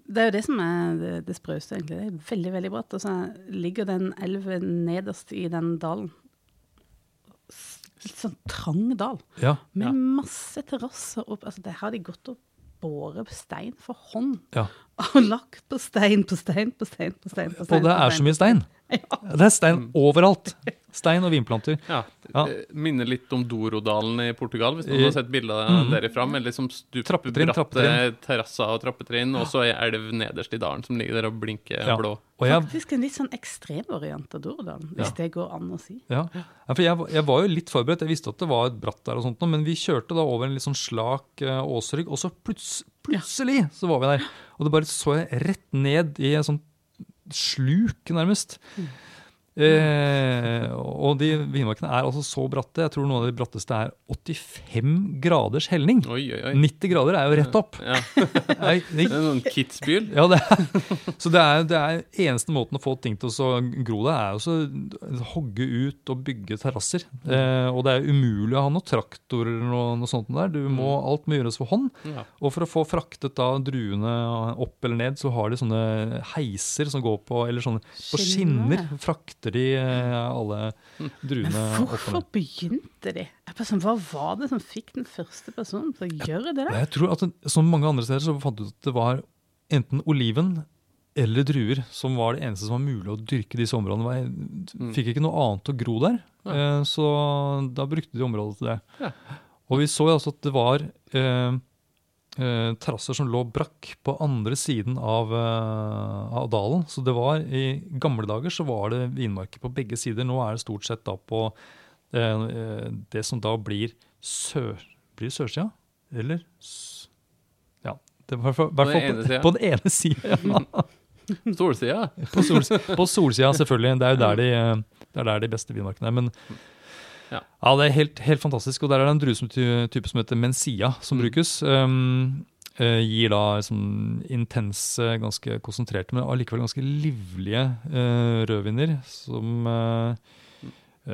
Speaker 4: Det er jo det som er det, det sprøeste, egentlig. Det er veldig, veldig bratt. Og så ligger den elven nederst i den dalen. Litt sånn trang dal,
Speaker 3: Ja.
Speaker 4: med
Speaker 2: Ja.
Speaker 4: masse terrasser opp. Altså, det har de gått og båret stein for hånd.
Speaker 3: Ja.
Speaker 4: Og lagt på stein på stein på stein på stein. på stein.
Speaker 3: Og det er så mye stein. Det er stein overalt. Stein og vinplanter.
Speaker 2: Ja,
Speaker 3: Ja.
Speaker 2: Minner litt om Dorodalen i Portugal, hvis noen har sett bilder
Speaker 3: mm.
Speaker 2: derifra. Med liksom stup,
Speaker 3: Trappetrinn, trappetrinn.
Speaker 2: terrasser og trappetrinn, og så er elv nederst i dalen som ligger der og blinker
Speaker 3: Ja.
Speaker 2: blå.
Speaker 3: Og jeg,
Speaker 4: Faktisk en litt sånn ekstrem variant av Dorodalen, hvis
Speaker 3: Ja.
Speaker 4: det går an å si.
Speaker 3: ja. Ja, for jeg, var- jeg var jo litt forberedt. Jeg visste at det var et bratt der, og sånt, men vi kjørte da over en litt sånn slak eh, åsrygg, og så plutselig, plutselig så var vi der. Og det bare så jeg rett ned i en sånn sluk, nærmest. Eh, og de vinmarkene er altså så bratte. Jeg tror noe av de bratteste er 85 graders helning.
Speaker 2: Oi, oi, oi.
Speaker 3: 90 grader er jo rett opp.
Speaker 2: Ja.
Speaker 3: Nei, det,
Speaker 2: er noen Kitzbühel.
Speaker 3: ja, det er, så det er, det er eneste måten å få ting til å gro det, er å hogge ut og bygge terrasser. Eh, og det er umulig å ha noen traktorer eller noe, noe sånt der. Du må, alt må gjøres for hånd.
Speaker 2: Ja.
Speaker 3: Og for å få fraktet da druene opp eller ned, så har de sånne heiser som går på Eller sånne på
Speaker 4: Skinner,
Speaker 3: skinner. Frakter de eh, alle druene
Speaker 4: Men
Speaker 3: opp
Speaker 4: hvorfor
Speaker 3: ned.
Speaker 4: begynte de? Sånn, Hva var det som fikk den første personen til å gjøre det der?
Speaker 3: Jeg tror at Som mange andre steder så fant du ut at det var enten oliven eller druer som var det eneste som var mulig å dyrke i disse områdene. Jeg Fikk ikke noe annet å gro der,
Speaker 2: Ja.
Speaker 3: eh, så da brukte de området til det.
Speaker 2: Ja.
Speaker 3: Og vi så jo altså at det var eh, terrasser som lå brakk på andre siden av, eh, av dalen. Så det var i gamle dager så var det vinmarker på begge sider. Nå er det stort sett da på eh, det som da blir sør... Blir det sørsida? Eller Ja. Det var for, i
Speaker 2: den
Speaker 3: på, på den ene sida. Ja.
Speaker 2: Solsida.
Speaker 3: På, sol, på solsida, selvfølgelig. Det er jo der de, det er der de beste vinmarkene er. Men
Speaker 2: Ja.
Speaker 3: ja, det er helt, helt fantastisk. Og der er det en druetype som heter Mencia som
Speaker 2: Mm.
Speaker 3: brukes. Um, eh, gir da liksom intense, ganske konsentrerte, men allikevel ganske livlige uh, rødviner. Som eh,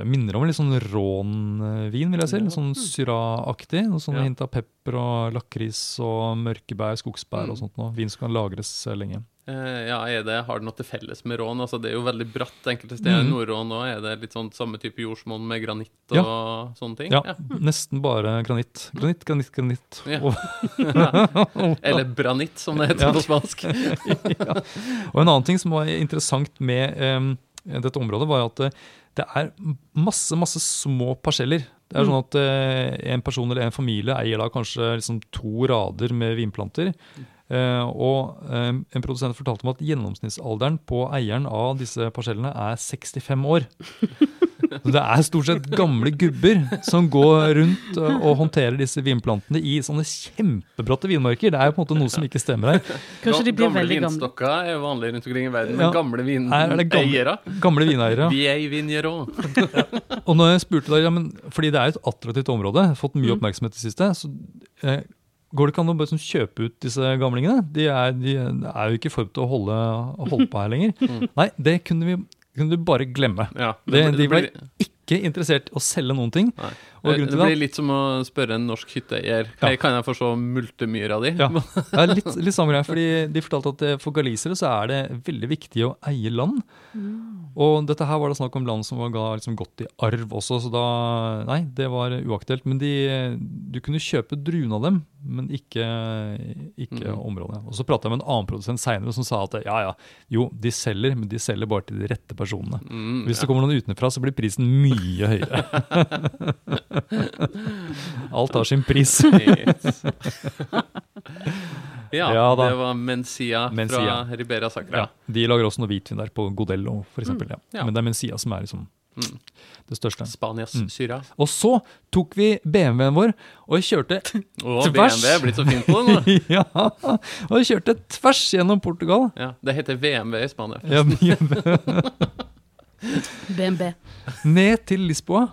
Speaker 3: minner om litt sånn rånvin, vil jeg si. Litt sånn syra-aktig. sånn sånne
Speaker 2: Ja.
Speaker 3: hint av pepper og lakris og mørkebær, skogsbær
Speaker 2: Mm.
Speaker 3: og sånt noe. Vin som kan lagres eh, lenge.
Speaker 2: Eh, ja, er det, Har det noe til felles med rån? Altså, det er jo veldig bratt enkelte steder.
Speaker 3: Mm.
Speaker 2: Nordrån òg, er det litt sånn samme type jordsmonn med granitt og sånne ting?
Speaker 3: Ja, nesten bare granitt. Granitt, granitt, granitt.
Speaker 2: Ja. Eller branitt, som det heter
Speaker 3: Ja.
Speaker 2: på spansk.
Speaker 3: og en annen ting som var interessant med um, dette området, var at det, er masse, masse små parseller. Det er sånn at eh, en person eller en familie eier da kanskje liksom to rader med vinplanter. Eh, og eh, en produsent fortalte om at gjennomsnittsalderen på eieren av disse parsellene er 65 år. Så det er stort sett gamle gubber som går rundt og, håndterer disse vinplantene i sånne kjempebratte vinmarker. Det er jo på en måte noe som ikke stemmer her.
Speaker 4: Kanskje de blir
Speaker 2: gamle
Speaker 4: veldig gamle.
Speaker 2: vinstokker er vanlig rundt omkring i verden, men
Speaker 3: Ja.
Speaker 2: gamle
Speaker 3: er
Speaker 2: vineiere
Speaker 3: Gamle vineiere.
Speaker 2: Er Vinjeron.
Speaker 3: Og når jeg spurte deg, ja, men, fordi det er jo et attraktivt område, fått mye
Speaker 4: Mm.
Speaker 3: oppmerksomhet i det siste, så eh, går det ikke an å bare sånn, kjøpe ut disse gamlingene? De er, de er jo ikke forberedt til å holde, holde på her lenger.
Speaker 2: Mm.
Speaker 3: Nei, det kunne vi kunne du bare glemme.
Speaker 2: Ja,
Speaker 3: Det, de var
Speaker 2: blir,
Speaker 3: ikke interessert i å selge noen ting. Og
Speaker 2: det, det blir litt som å spørre en norsk hytteeier Hei,
Speaker 3: Ja.
Speaker 2: kan jeg få se multemyra di.
Speaker 3: Ja, det er litt, litt samme greie, fordi De fortalte at eh, for galisere så er det veldig viktig å eie land. Og dette her var det snakk om land som var ga liksom godt i arv også, så da Nei, det var uaktuelt. Men de, du kunne kjøpe druene av dem, men ikke, ikke
Speaker 2: mm.
Speaker 3: området. Og så prata jeg med en annen produsent seinere som sa at ja ja, jo, de selger, men de selger bare til de rette personene.
Speaker 2: Mm,
Speaker 3: Hvis
Speaker 2: ja.
Speaker 3: det kommer noen utenfra, så blir prisen mye høyere. Alt har sin pris.
Speaker 2: Ja,
Speaker 3: Ja
Speaker 2: det var Mencia,
Speaker 3: Mencia.
Speaker 2: fra Ribera Sacra.
Speaker 3: Ja, de lager også noe hvitvin der, på Godello f.eks. Ja.
Speaker 2: Ja.
Speaker 3: Men det er Mencia som er liksom
Speaker 2: Mm.
Speaker 3: det største.
Speaker 2: Spanias
Speaker 3: Mm.
Speaker 2: syra.
Speaker 3: Og så tok vi BMW-en vår og kjørte
Speaker 2: oh,
Speaker 3: Tvers.
Speaker 2: BMW er blitt så fint på den, nå.
Speaker 3: ja, og kjørte tvers gjennom Portugal.
Speaker 2: Ja, det heter VMV i Spania.
Speaker 3: Ja,
Speaker 4: BMW.
Speaker 3: ned til Lisboa,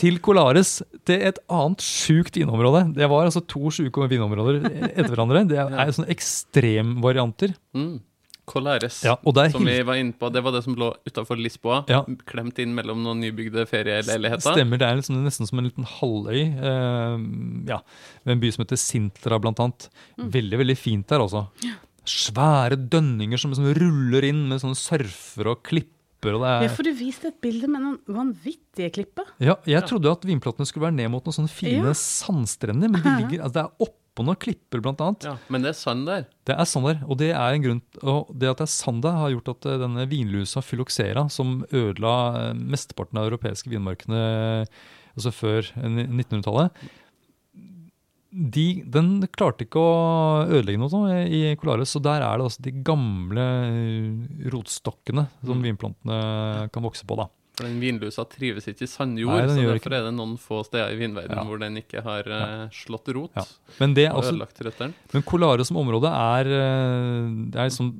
Speaker 3: til Colares, til et annet sjukt vinområde. Det var altså to sjuke vinområder etter hverandre. Det er
Speaker 2: Ja.
Speaker 3: sånne ekstremvarianter.
Speaker 2: Mm. Colares,
Speaker 3: Ja, og der
Speaker 2: som vi var inne på. Det var det som lå utafor Lisboa.
Speaker 3: Ja.
Speaker 2: Klemt inn mellom noen nybygde ferieleiligheter.
Speaker 3: Stemmer, det er liksom nesten som en liten halvøy. Eh, ja, med en by som heter Sintra, blant annet. Veldig, veldig fint der, altså. Svære dønninger som liksom ruller inn med sånne surfere og klipper. Og det
Speaker 4: Ja,
Speaker 3: er,
Speaker 4: for du viste et bilde med noen vanvittige klipper.
Speaker 3: ja, jeg trodde at vinplatene skulle være ned mot noen sånne fine
Speaker 4: Ja.
Speaker 3: sandstrender, men de ligger, altså det er oppå noen klipper, blant annet.
Speaker 2: Ja, men det er sand der.
Speaker 3: Det er sand der, og det er en grunn og det at det er sand der, har gjort at eh, denne vinlusa phylloxera, som ødela eh, mesteparten av europeiske vinmarkene altså før eh, 1900-tallet de, Den klarte ikke å ødelegge noe sånn i Colares, så der er det altså de gamle eh, rotstokkene som
Speaker 2: Mm.
Speaker 3: vinplantene kan vokse på. da.
Speaker 2: For den vinlusa trives ikke i sandjord,
Speaker 3: Nei,
Speaker 2: så
Speaker 3: derfor
Speaker 2: derfor er det noen få steder i vinverdenen
Speaker 3: Ja.
Speaker 2: hvor den ikke har uh, slått rot
Speaker 3: Ja. Men, det er
Speaker 2: og ødelagt røttene.
Speaker 3: men Colare som område er, eh, det er liksom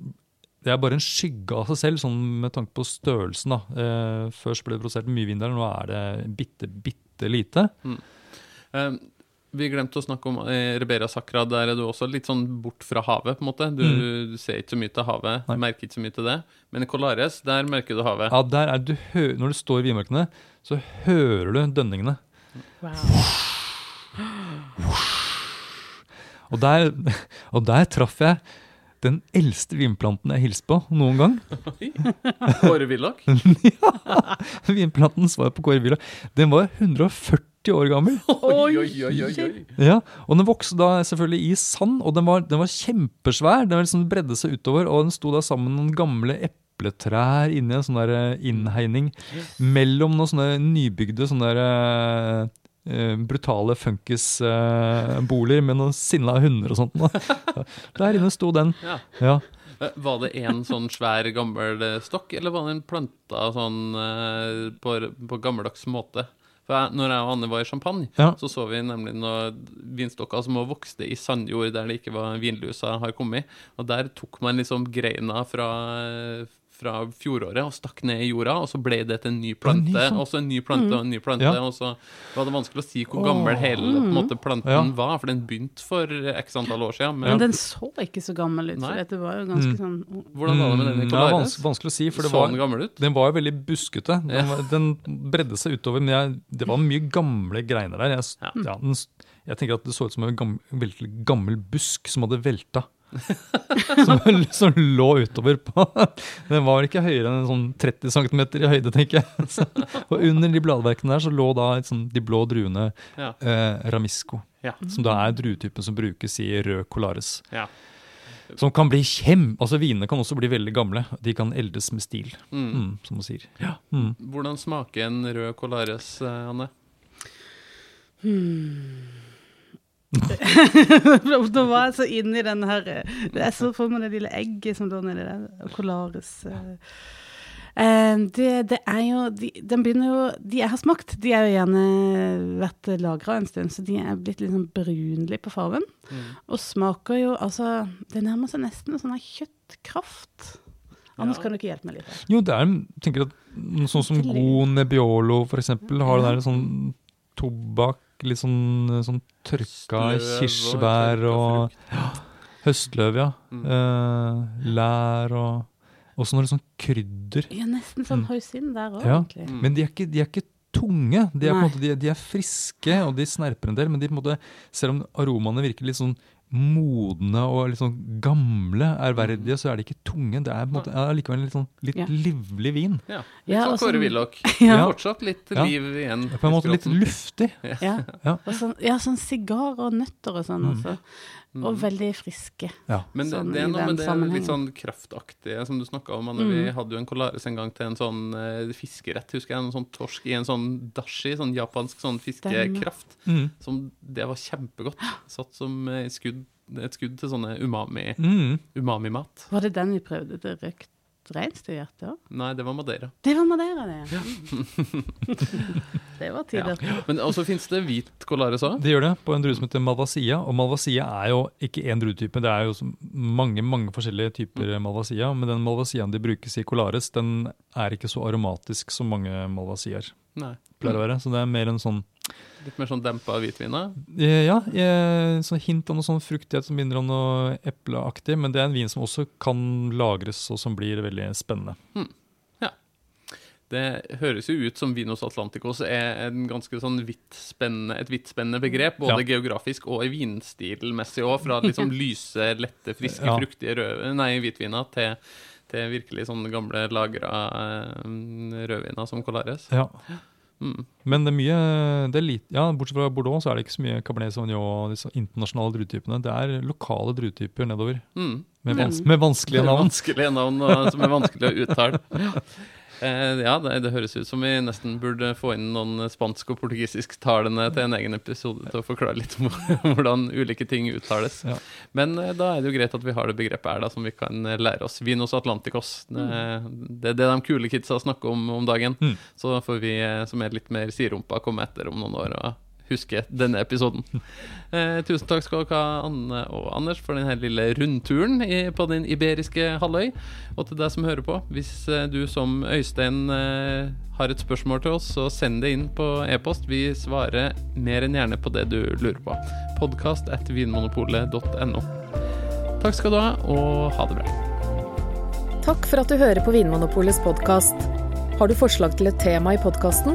Speaker 3: det er bare en skygge av seg selv, sånn med tanke på størrelsen. da. Eh, før ble det produsert mye vin der, nå er det bitte, bitte lite.
Speaker 2: Eh, vi glemte å snakke om eh, Ribeira Sacra. Der er du også litt sånn bort fra havet, på en måte. Du,
Speaker 3: Mm.
Speaker 2: du ser ikke så mye til havet,
Speaker 3: Nei.
Speaker 2: merker ikke så mye til det. Men i Colares, der merker du havet.
Speaker 3: Ja, der er du Når du står i vinmarkene, så hører du dønningene.
Speaker 4: Wow.
Speaker 3: Og der, og der traff jeg den eldste vinplanten jeg hilste på noen gang.
Speaker 2: Kåre Willoch.
Speaker 3: Vinplanten svarer på Kåre Willoch. Den var 140 år gammel.
Speaker 2: Oi, oi, oi, oi.
Speaker 3: Ja, og Den vokste da selvfølgelig i sand, og den var, den var kjempesvær. Den liksom bredde seg utover, og den sto da sammen med noen gamle epletrær inni en sånn der eh, innhegning. Mellom noen sånne nybygde sånne der, eh, eh, brutale funkisboliger med noen sinna hunder og sånt. Der inne sto den.
Speaker 2: Ja.
Speaker 3: Ja.
Speaker 2: Var det en sånn svær, gammel stokk, eller var det en planta sånn på, på gammeldags måte? For jeg, når jeg og Anne var i Champagne,
Speaker 3: Ja.
Speaker 2: så så vi nemlig noen vinstokker som vokste i sandjord der det ikke var vinlusa har kommet. Og der tok man liksom greina fra, fra fjoråret og stakk ned i jorda, og så ble det til en ny plante, og så en ny plante og en ny plante,
Speaker 3: Ja.
Speaker 2: og så var det vanskelig å si hvor gammel hele på en måte, planten
Speaker 3: Ja.
Speaker 2: var, for den begynte for x antall år siden.
Speaker 4: Men
Speaker 2: Men
Speaker 4: den så ikke så gammel ut,
Speaker 2: Nei.
Speaker 4: for dette var jo ganske
Speaker 3: Mm.
Speaker 4: sånn
Speaker 2: hvordan var det med den i
Speaker 3: Mm, ja,
Speaker 2: Colares?
Speaker 3: vans vanskelig å si, for det var,
Speaker 2: den
Speaker 3: den var jo veldig buskete. Den,
Speaker 2: Ja.
Speaker 3: var, den bredde seg utover, men jeg, det var mye gamle greiner der. Jeg,
Speaker 2: Ja.
Speaker 3: ja, den, jeg tenker at det så ut som en gammel, veldig gammel busk som hadde velta. Som, som lå utover på Den var vel ikke høyere enn sånn 30 cm i høyde, tenker jeg. Så, og under de bladverkene der så lå da et sånn, de blå druene
Speaker 2: Ja.
Speaker 3: eh, Ramisco.
Speaker 2: Ja.
Speaker 3: Som da er druetypen som brukes i rød Colares.
Speaker 2: Ja.
Speaker 3: Som kan bli kjem... Altså Vinene kan også bli veldig gamle. De kan eldes med stil,
Speaker 2: Mm.
Speaker 3: mm, som man sier. Ja. Mm.
Speaker 2: Hvordan smaker en rød Colares, Anne? Anne?
Speaker 4: Da var jeg så inne i den her Jeg så for meg det lille egget som lå nedi der. Colares. eh. Eh, det, det er jo de, Den begynner jo De jeg har smakt, de er jo gjerne vært lagra en stund, så de er blitt litt sånn brunlige på fargen.
Speaker 2: Mm.
Speaker 4: Og smaker jo Altså, det nærmer seg nesten en sånn kjøttkraft. Annars
Speaker 2: Ja.
Speaker 4: kan du ikke hjelpe meg litt. her.
Speaker 3: Jo, det er tenker at sånn som god Nebbiolo, eksempel, har den
Speaker 4: Ja.
Speaker 3: der sånn tobakk, litt sånn, sånn tørka
Speaker 2: og
Speaker 3: kirsebær og
Speaker 2: ja,
Speaker 3: høstløv, ja.
Speaker 2: Mm.
Speaker 3: Uh, lær og også noe sånn krydder.
Speaker 4: Ja, nesten sånn
Speaker 3: Mm.
Speaker 4: hoisin der òg,
Speaker 3: Ja.
Speaker 4: egentlig.
Speaker 2: Mm.
Speaker 3: Men de er ikke, de er ikke tunge. De er, på en måte, de, de er friske, og de snerper en del, men de på en måte, selv om aromaene virker litt sånn modne og litt sånn gamle, ærverdige, så er de ikke tunge. Det er på en måte, ja, likevel en litt, sånn, litt
Speaker 4: Ja.
Speaker 3: livlig vin.
Speaker 2: Ja, litt
Speaker 4: Ja,
Speaker 2: sånn Kåre
Speaker 4: sånn-
Speaker 2: Willoch.
Speaker 4: Ja.
Speaker 2: Fortsatt litt
Speaker 3: Ja.
Speaker 2: liv igjen.
Speaker 3: På en måte litt luftig.
Speaker 4: Ja.
Speaker 3: Ja.
Speaker 4: Og sånn, ja, sånn sigar og nøtter og sånn
Speaker 3: Mm.
Speaker 4: også. Og veldig friske.
Speaker 3: Ja.
Speaker 2: Men det,
Speaker 4: sånn
Speaker 2: det er noe med det litt sånn kraftaktige som du snakka om. Anne. Vi
Speaker 4: Mm.
Speaker 2: hadde jo en Colares en gang til en sånn uh, fiskerett, husker jeg. En sånn torsk i en sånn dashi, sånn japansk sånn fiskekraft.
Speaker 3: Mm.
Speaker 2: Som, det var kjempegodt. Satt som uh, skudd, et skudd til sånne umami,
Speaker 3: Mm.
Speaker 2: umami-mat.
Speaker 4: Var det den vi prøvde? til røkt reinsdyrhjerte?
Speaker 2: Nei, det var Madeira.
Speaker 4: Det var Madeira, det. ja. det var tider.
Speaker 2: Men også fins det hvit Colares òg.
Speaker 3: Det gjør det på en drue som heter Malvasia. Og Malvasia er jo ikke én druetype, det er jo mange mange forskjellige typer Malvasia. Men den Malvasiaen de brukes i Colares, den er ikke så aromatisk som mange Malvasiaer
Speaker 2: Nei.
Speaker 3: pleier å være. Så det er mer en sånn
Speaker 2: Litt mer sånn dempa hvitvin.
Speaker 3: eh, Ja, eh, sånn hint av noe sånn fruktighet som minner om noe epleaktig. Men det er en vin som også kan lagres, og som blir veldig spennende.
Speaker 2: Det høres jo ut som Vinos Atlanticos er en ganske sånn vidt spennende, et vidt spennende begrep, både geografisk og i vinstilmessig òg. Fra liksom lyse, lette, friske,
Speaker 3: Ja.
Speaker 2: fruktige røde, nei, hvitviner til, til virkelig sånne gamle lagra eh, rødviner som Colares.
Speaker 3: Ja.
Speaker 2: Mm.
Speaker 3: Men det er mye det er lite, ja, Bortsett fra Bordeaux så er det ikke så mye Cabernet Sauvignon og disse internasjonale druetypene. Det er lokale druetyper nedover,
Speaker 2: Mm.
Speaker 3: med,
Speaker 4: Mm.
Speaker 3: vans med vanskelige navn.
Speaker 2: Vanskelige navn og, som er vanskelig å uttale. Eh, ja, det, det høres ut som vi nesten burde få inn noen spansk- og portugisisktalende til en egen episode til å forklare litt om hvordan ulike ting uttales.
Speaker 3: Ja.
Speaker 2: Men eh, da er det jo greit at vi har det begrepet her da, som vi kan eh, lære oss. Vinos Atlanticos. Det, det er de kule kidsa snakker om om dagen.
Speaker 3: Mm.
Speaker 2: Så får vi eh, som er litt mer siderumpa, komme etter om noen år og husker denne episoden. Eh, tusen takk skal dere ha, Anne og Anders, for denne lille rundturen i, på den iberiske halvøy. Og til deg som hører på, hvis eh, du som Øystein eh, har et spørsmål til oss, så send det inn på e-post. Vi svarer mer enn gjerne på det du lurer på. Podkast at vinmonopolet.no. Takk skal du ha, og ha det bra.
Speaker 1: Takk for at du hører på Vinmonopolets podkast. Har du forslag til et tema i podkasten?